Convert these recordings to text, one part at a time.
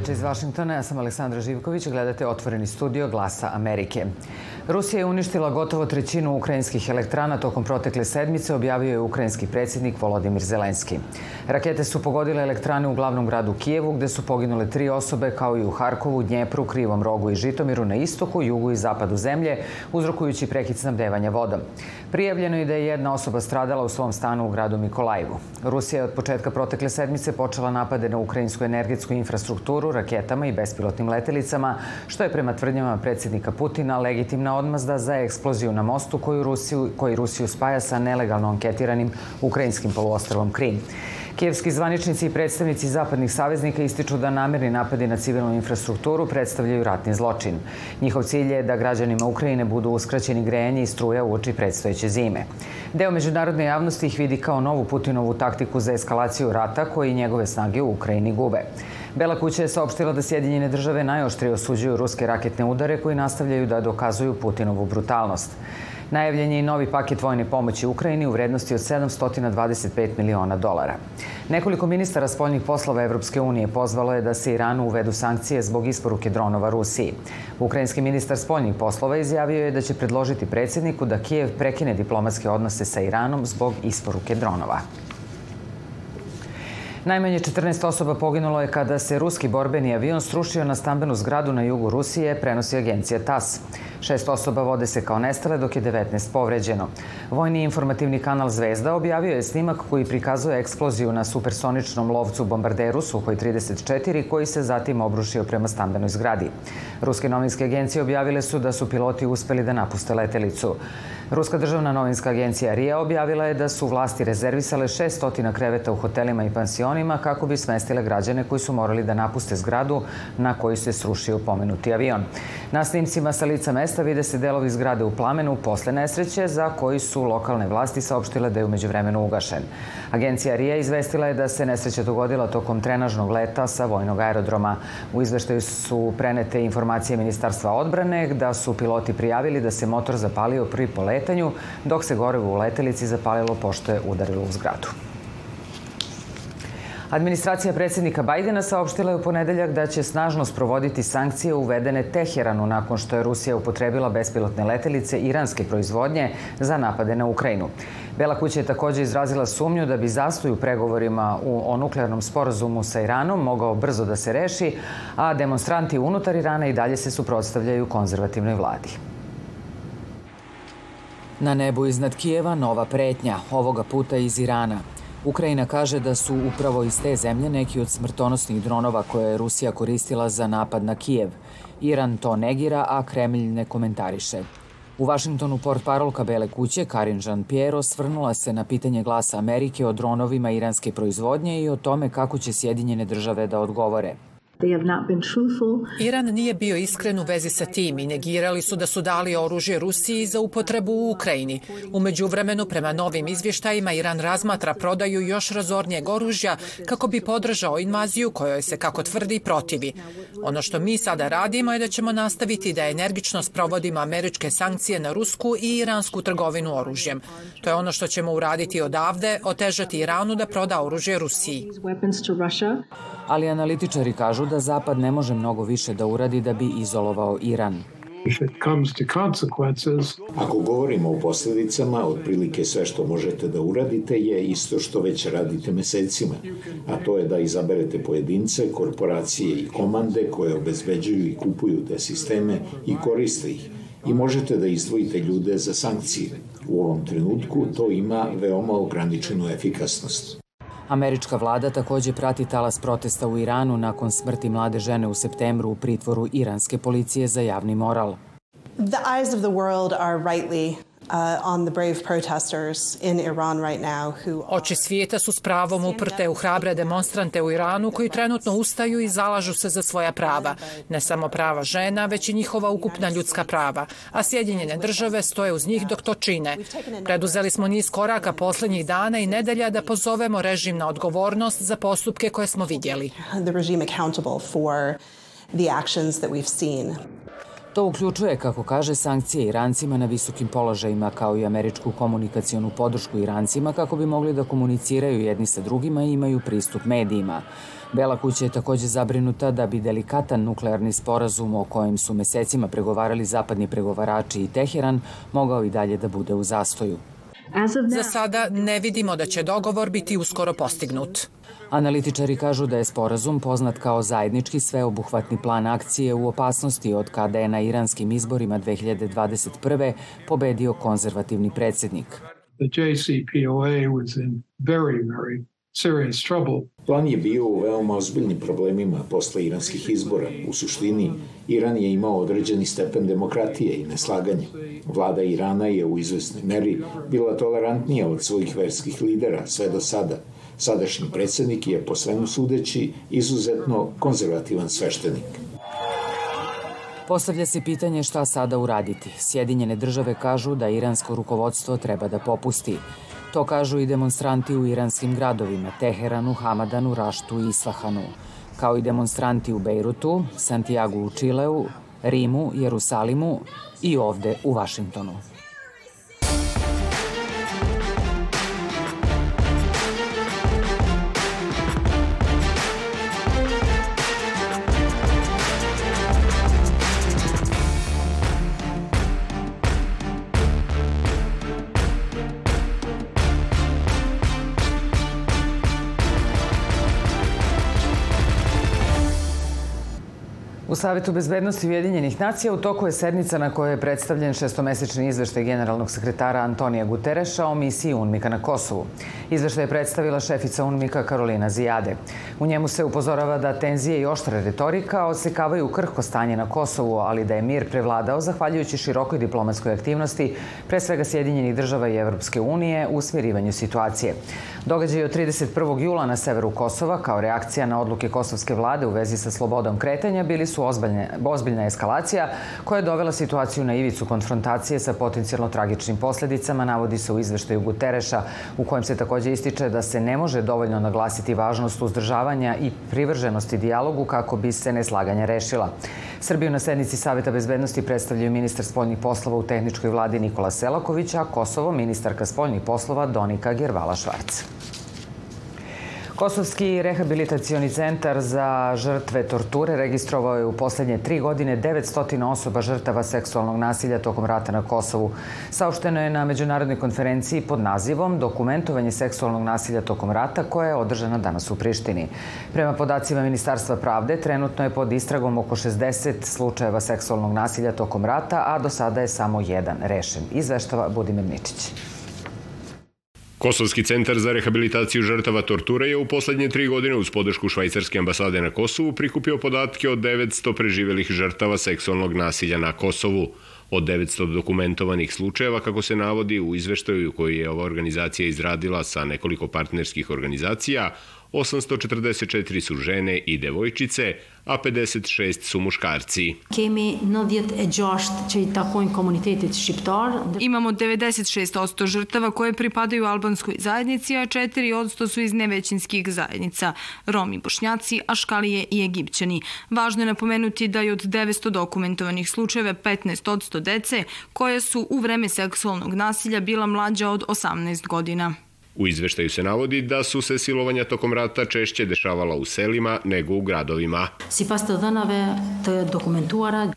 Večer iz Vašingtona, ja sam Aleksandra Živković, gledate Otvoreni studio Glasa Amerike. Rusija je uništila gotovo trećinu ukrajinskih elektrana tokom protekle sedmice, objavio je ukrajinski predsjednik Volodimir Zelenski. Rakete su pogodile elektrane u glavnom gradu Kijevu, gde su poginule tri osobe, kao i u Harkovu, Dnjepru, Krivom rogu i Žitomiru na istoku, jugu i zapadu zemlje, uzrokujući prekid snabdevanja vodom. Prijavljeno je da je jedna osoba stradala u svom stanu u gradu Mikolajevu. Rusija je od početka protekle sedmice počela napade na ukrajinsku energetsku infrastrukturu raketama i bespilotnim letelicama, što je prema tvrdnjama predsjednika Putina legitimna odmazda za eksploziju na mostu koju Rusiju, koji Rusiju spaja sa nelegalno anketiranim ukrajinskim poluostrvom Krim. Kijevski zvaničnici i predstavnici zapadnih saveznika ističu da namerni napadi na civilnu infrastrukturu predstavljaju ratni zločin. Njihov cilj je da građanima Ukrajine budu uskraćeni grejanje i struja u oči predstojeće zime. Deo međunarodne javnosti ih vidi kao novu Putinovu taktiku za eskalaciju rata koji njegove snage u Ukrajini gube. Bela kuća je saopštila da Sjedinjene države najoštrije osuđuju ruske raketne udare koji nastavljaju da dokazuju Putinovu brutalnost. Najavljen je i novi paket vojne pomoći Ukrajini u vrednosti od 725 miliona dolara. Nekoliko ministara spoljnih poslova Evropske unije pozvalo je da se Iranu uvedu sankcije zbog isporuke dronova Rusiji. Ukrajinski ministar spoljnih poslova izjavio je da će predložiti predsjedniku da Kijev prekine diplomatske odnose sa Iranom zbog isporuke dronova. Najmanje 14 osoba poginulo je kada se ruski borbeni avion srušio na stambenu zgradu na jugu Rusije, prenosi agencija TAS. Šest osoba vode se kao nestale, dok je 19 povređeno. Vojni informativni kanal Zvezda objavio je snimak koji prikazuje eksploziju na supersoničnom lovcu bombarderu Suhoj 34, koji se zatim obrušio prema stambenoj zgradi. Ruske novinske agencije objavile su da su piloti uspeli da napuste letelicu. Ruska državna novinska agencija RIA objavila je da su vlasti rezervisale 600 kreveta u hotelima i pansionima kako bi smestile građane koji su morali da napuste zgradu na koju se srušio pomenuti avion. Na snimcima sa lica mesta vide se delovi zgrade u plamenu posle nesreće za koji su lokalne vlasti saopštile da je umeđu vremenu ugašen. Agencija RIA izvestila je da se nesreća dogodila tokom trenažnog leta sa vojnog aerodroma. U izveštaju su prenete informacije Ministarstva odbrane da su piloti prijavili da se motor zapalio pri poletanju, dok se gorevo u letelici zapalilo pošto je udarilo u zgradu. Administracija predsjednika Bajdena saopštila je u ponedeljak da će snažno sprovoditi sankcije uvedene Teheranu nakon što je Rusija upotrebila bespilotne letelice iranske proizvodnje za napade na Ukrajinu. Bela kuća je takođe izrazila sumnju da bi zastoj u pregovorima u, o nuklearnom sporazumu sa Iranom mogao brzo da se reši, a demonstranti unutar Irana i dalje se suprotstavljaju konzervativnoj vladi. Na nebu iznad Kijeva nova pretnja, ovoga puta iz Irana. Ukrajina kaže da su upravo iz te zemlje neki od smrtonosnih dronova koje je Rusija koristila za napad na Kijev. Iran to negira, a Kremlj ne komentariše. U Vašingtonu port parolka Bele kuće Karin Jean-Pierre osvrnula se na pitanje glasa Amerike o dronovima iranske proizvodnje i o tome kako će Sjedinjene države da odgovore. Iran nije bio iskren u vezi sa tim i negirali su da su dali oružje Rusiji za upotrebu u Ukrajini. Umeđu vremenu, prema novim izvještajima, Iran razmatra prodaju još razornijeg oružja kako bi podržao invaziju kojoj se, kako tvrdi, protivi. Ono što mi sada radimo je da ćemo nastaviti da energično sprovodimo američke sankcije na rusku i iransku trgovinu oružjem. To je ono što ćemo uraditi odavde, otežati Iranu da proda oružje Rusiji. Ali analitičari kažu da Zapad ne može mnogo više da uradi da bi izolovao Iran. Ako govorimo o posledicama, otprilike sve što možete da uradite je isto što već radite mesecima, a to je da izaberete pojedince, korporacije i komande koje obezbeđuju i kupuju te sisteme i koriste ih. I možete da izdvojite ljude za sankcije. U ovom trenutku to ima veoma ograničenu efikasnost. Američka vlada takođe prati talas protesta u Iranu nakon smrti mlade žene u septembru u pritvoru iranske policije za javni moral. The eyes of the world are rightly Uh, on the brave protesters in Iran right now who Oči svijeta su s pravom uprte u hrabre demonstrante u Iranu koji trenutno ustaju i zalažu se za svoja prava. Ne samo prava žena, već i njihova ukupna ljudska prava. A Sjedinjene države stoje uz njih dok to čine. Preduzeli smo niz koraka poslednjih dana i nedelja da pozovemo režim na odgovornost za postupke koje smo vidjeli. The actions that we've seen. To uključuje, kako kaže, sankcije Irancima na visokim položajima, kao i američku komunikacionu podršku Irancima kako bi mogli da komuniciraju jedni sa drugima i imaju pristup medijima. Bela kuća je takođe zabrinuta da bi delikatan nuklearni sporazum o kojem su mesecima pregovarali zapadni pregovarači i Teheran mogao i dalje da bude u zastoju. Za sada ne vidimo da će dogovor biti uskoro postignut. Analitičari kažu da je sporazum poznat kao zajednički sveobuhvatni plan akcije u opasnosti od kada je na iranskim izborima 2021. pobedio konzervativni predsednik. The JCPOA was in very, very serious trouble. Plan je bio u veoma ozbiljnim problemima posle iranskih izbora. U suštini, Iran je imao određeni stepen demokratije i neslaganja. Vlada Irana je u izvesnoj meri bila tolerantnija od svojih verskih lidera sve do sada. Sadašnji predsednik je, po svemu sudeći, izuzetno konzervativan sveštenik. Postavlja se pitanje šta sada uraditi. Sjedinjene države kažu da iransko rukovodstvo treba da popusti. To kažu i demonstranti u iranskim gradovima Teheranu, Hamadanu, Raštu i Isfahanu, kao i demonstranti u Bejrutu, Santiago u Čileu, Rimu, Jerusalimu i ovde u Vašingtonu. U Savetu bezbednosti Ujedinjenih nacija u toku je sednica na kojoj je predstavljen šestomesečni izveštaj generalnog sekretara Antonija Gutereša o misiji UNMIKA na Kosovu. Izveštaj je predstavila šefica UNMIKA Karolina Zijade. U njemu se upozorava da tenzije i oštra retorika osekavaju krhko stanje na Kosovu, ali da je mir prevladao zahvaljujući širokoj diplomatskoj aktivnosti, pre svega Sjedinjenih država i Evropske unije, u smirivanju situacije. Događaj od 31. jula na severu Kosova, kao reakcija na odluke kosovske vlade u vezi sa slobodom kretanja, bili su ozbiljne, ozbiljna eskalacija koja je dovela situaciju na ivicu konfrontacije sa potencijalno tragičnim posledicama, navodi se u izveštaju Gutereša, u kojem se takođe ističe da se ne može dovoljno naglasiti važnost uzdržavanja i privrženosti dijalogu kako bi se neslaganja rešila. Srbiju na sednici Saveta bezbednosti predstavljaju ministar spoljnih poslova u tehničkoj vladi Nikola Selaković, a Kosovo ministarka spoljnih poslova Donika Gervala Švarc. Kosovski rehabilitacioni centar za žrtve torture registrovao je u poslednje tri godine 900 osoba žrtava seksualnog nasilja tokom rata na Kosovu. Saopšteno je na međunarodnoj konferenciji pod nazivom Dokumentovanje seksualnog nasilja tokom rata koja je održana danas u Prištini. Prema podacima Ministarstva pravde, trenutno je pod istragom oko 60 slučajeva seksualnog nasilja tokom rata, a do sada je samo jedan rešen. Izveštava Budimir Ničić. Kosovski centar za rehabilitaciju žrtava torture je u poslednje tri godine uz podršku Švajcarske ambasade na Kosovu prikupio podatke od 900 preživelih žrtava seksualnog nasilja na Kosovu. Od 900 dokumentovanih slučajeva, kako se navodi u izveštaju koji je ova organizacija izradila sa nekoliko partnerskih organizacija, 844 su žene i devojčice, a 56 su muškarci. Kemi 96 që i takojnë komunitetit shqiptar. Imamo 96% žrtava koje pripadaju albanskoj zajednici, a 4% su iz nevećinskih zajednica, Romi, Bošnjaci, Aškalije i Egipćani. Važno je napomenuti da je od 900 dokumentovanih slučajeva 15% dece koje su u vreme seksualnog nasilja bila mlađa od 18 godina. U izveštaju se navodi da su se silovanja tokom rata češće dešavala u selima nego u gradovima.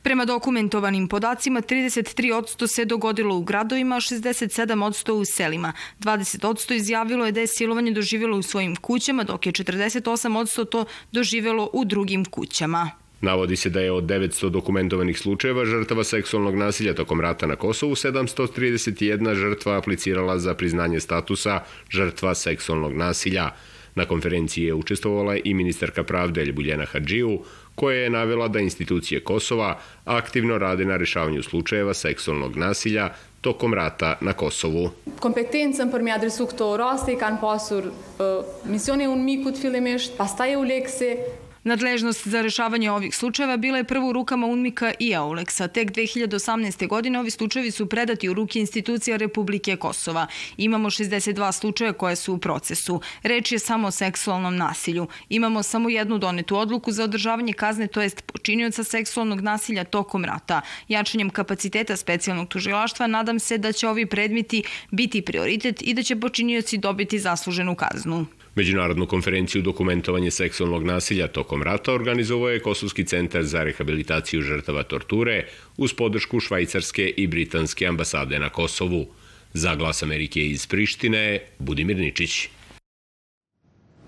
Prema dokumentovanim podacima, 33% se dogodilo u gradovima, 67% u selima. 20% izjavilo je da je silovanje doživjelo u svojim kućama, dok je 48% to doživjelo u drugim kućama. Navodi se da je od 900 dokumentovanih slučajeva žrtava seksualnog nasilja tokom rata na Kosovu 731 žrtva aplicirala za priznanje statusa žrtva seksualnog nasilja. Na konferenciji je učestvovala i ministarka pravde Ljubuljena Hadžiju, koja je navela da institucije Kosova aktivno rade na rešavanju slučajeva seksualnog nasilja tokom rata na Kosovu. Kompetencën për mi adresu këto raste i kanë pasur uh, misioni unë mikut fillimisht, pastaj u lekse Nadležnost za rešavanje ovih slučajeva bila je prvo u rukama UNMIKA i Auleksa. Tek 2018. godine ovi slučajevi su predati u ruke institucija Republike Kosova. Imamo 62 slučaja koje su u procesu. Reč je samo o seksualnom nasilju. Imamo samo jednu donetu odluku za održavanje kazne, to jest počinioca seksualnog nasilja tokom rata. Jačanjem kapaciteta specijalnog tužilaštva nadam se da će ovi predmeti biti prioritet i da će počinioci dobiti zasluženu kaznu. Međunarodnu konferenciju dokumentovanje seksualnog nasilja tokom rata organizovao je Kosovski centar za rehabilitaciju žrtava torture uz podršku Švajcarske i Britanske ambasade na Kosovu. Za glas Amerike iz Prištine, Budimir Ničić.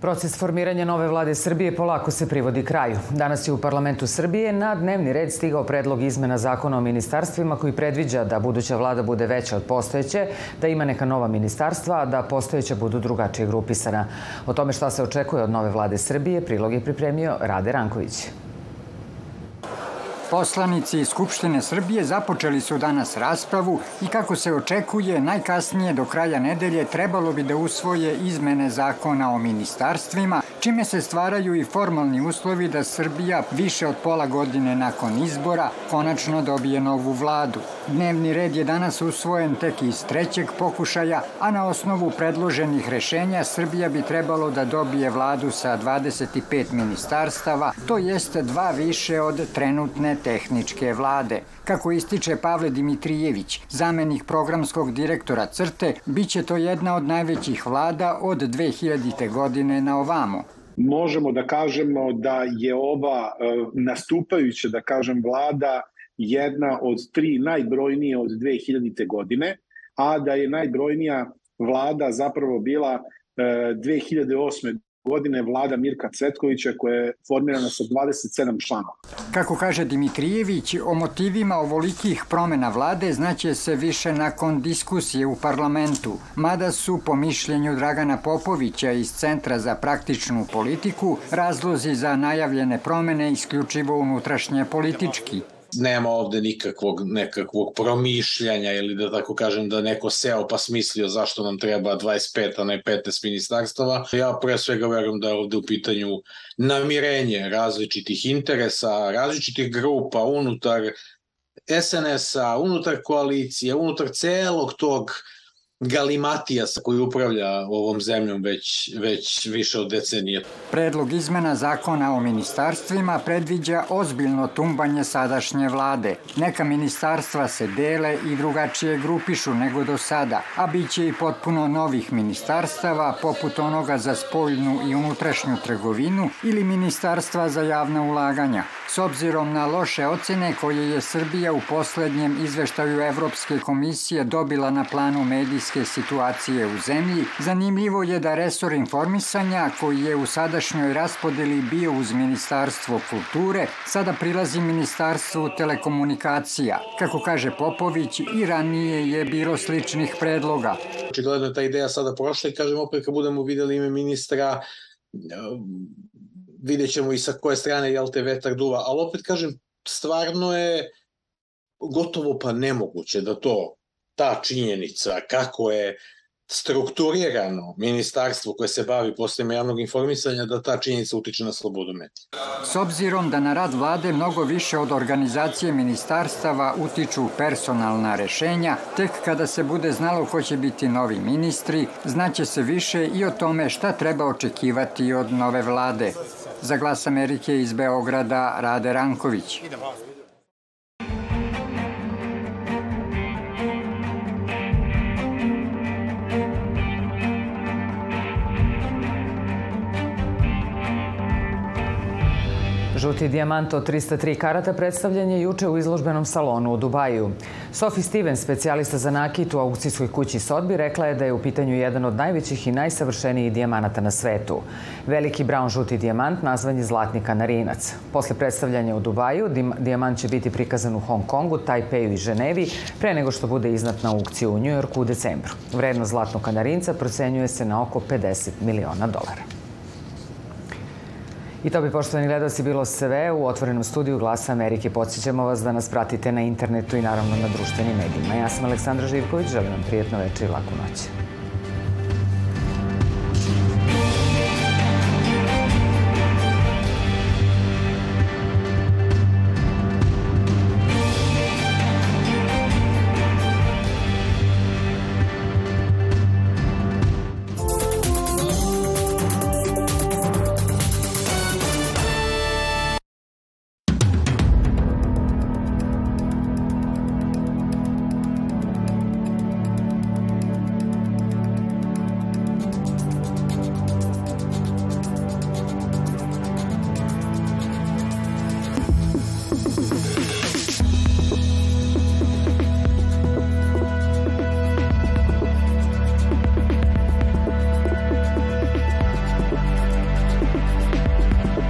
Proces formiranja nove vlade Srbije polako se privodi kraju. Danas je u parlamentu Srbije na dnevni red stigao predlog izmena zakona o ministarstvima koji predviđa da buduća vlada bude veća od postojeće, da ima neka nova ministarstva, a da postojeća budu drugačije grupisana. O tome šta se očekuje od nove vlade Srbije prilog je pripremio Rade Ranković. Poslanici Skupštine Srbije započeli su danas raspravu i kako se očekuje najkasnije do kraja nedelje trebalo bi da usvoje izmene zakona o ministarstvima, čime se stvaraju i formalni uslovi da Srbija više od pola godine nakon izbora konačno dobije novu vladu. Dnevni red je danas usvojen tek iz trećeg pokušaja, a na osnovu predloženih rešenja Srbija bi trebalo da dobije vladu sa 25 ministarstava, to jeste dva više od trenutne tehničke vlade. Kako ističe Pavle Dimitrijević, zamenik programskog direktora CRTE, biće to jedna od najvećih vlada od 2000. godine na ovamo možemo da kažemo da je ova e, nastupajuća, da kažem, vlada jedna od tri najbrojnije od 2000. godine, a da je najbrojnija vlada zapravo bila 2008 godine vlada Mirka Cvetkovića koja je formirana sa 27 članova. Kako kaže Dimitrijević, o motivima ovolikih promena vlade znaće se više nakon diskusije u parlamentu, mada su po mišljenju Dragana Popovića iz Centra za praktičnu politiku razlozi za najavljene promene isključivo unutrašnje politički nema ovde nikakvog nekakvog promišljanja ili da tako kažem da neko seo pa smislio zašto nam treba 25, a ne 15 ministarstava. Ja pre svega verujem da je ovde u pitanju namirenje različitih interesa, različitih grupa unutar SNS-a, unutar koalicije, unutar celog tog uh, Galimatijasa koji upravlja ovom zemljom već, već više od decenije. Predlog izmena zakona o ministarstvima predviđa ozbiljno tumbanje sadašnje vlade. Neka ministarstva se dele i drugačije grupišu nego do sada, a bit će i potpuno novih ministarstava poput onoga za spoljnu i unutrašnju trgovinu ili ministarstva za javna ulaganja. S obzirom na loše ocene koje je Srbija u poslednjem izveštaju Evropske komisije dobila na planu medijske situacije u zemlji, zanimljivo je da resor informisanja, koji je u sadašnjoj raspodeli bio uz Ministarstvo kulture, sada prilazi Ministarstvu telekomunikacija. Kako kaže Popović, i ranije je bilo sličnih predloga. Očigledno je ta ideja sada prošla i kažem opet kad budemo videli ime ministra, vidjet ćemo i sa koje strane jel te vetar duva, ali opet kažem, stvarno je gotovo pa nemoguće da to, ta činjenica, kako je strukturirano ministarstvo koje se bavi posljedima javnog informisanja da ta činjenica utiče na slobodu medija. S obzirom da na rad vlade mnogo više od organizacije ministarstava utiču personalna rešenja, tek kada se bude znalo ko će biti novi ministri, znaće se više i o tome šta treba očekivati od nove vlade. Za glas Amerike iz Beograda Rade Ranković. Žuti dijamant od 303 karata predstavljen je juče u izložbenom salonu u Dubaju. Sophie Stevens, specijalista za nakit u aukcijskoj kući Sotbi, rekla je da je u pitanju jedan od najvećih i najsavršenijih dijamanata na svetu. Veliki brown žuti dijamant nazvan je Zlatni kanarinac. Posle predstavljanja u Dubaju, dijamant će biti prikazan u Hong Kongu, Tajpeju i Ženevi, pre nego što bude iznat na aukciju u Njujorku u decembru. Vrednost Zlatnog kanarinca procenjuje se na oko 50 miliona dolara. I to bi, poštovani gledalci, bilo sve u otvorenom studiju Glasa Amerike. Podsjećamo vas da nas pratite na internetu i naravno na društvenim medijima. Ja sam Aleksandra Živković, želim vam prijetno večer i laku noć.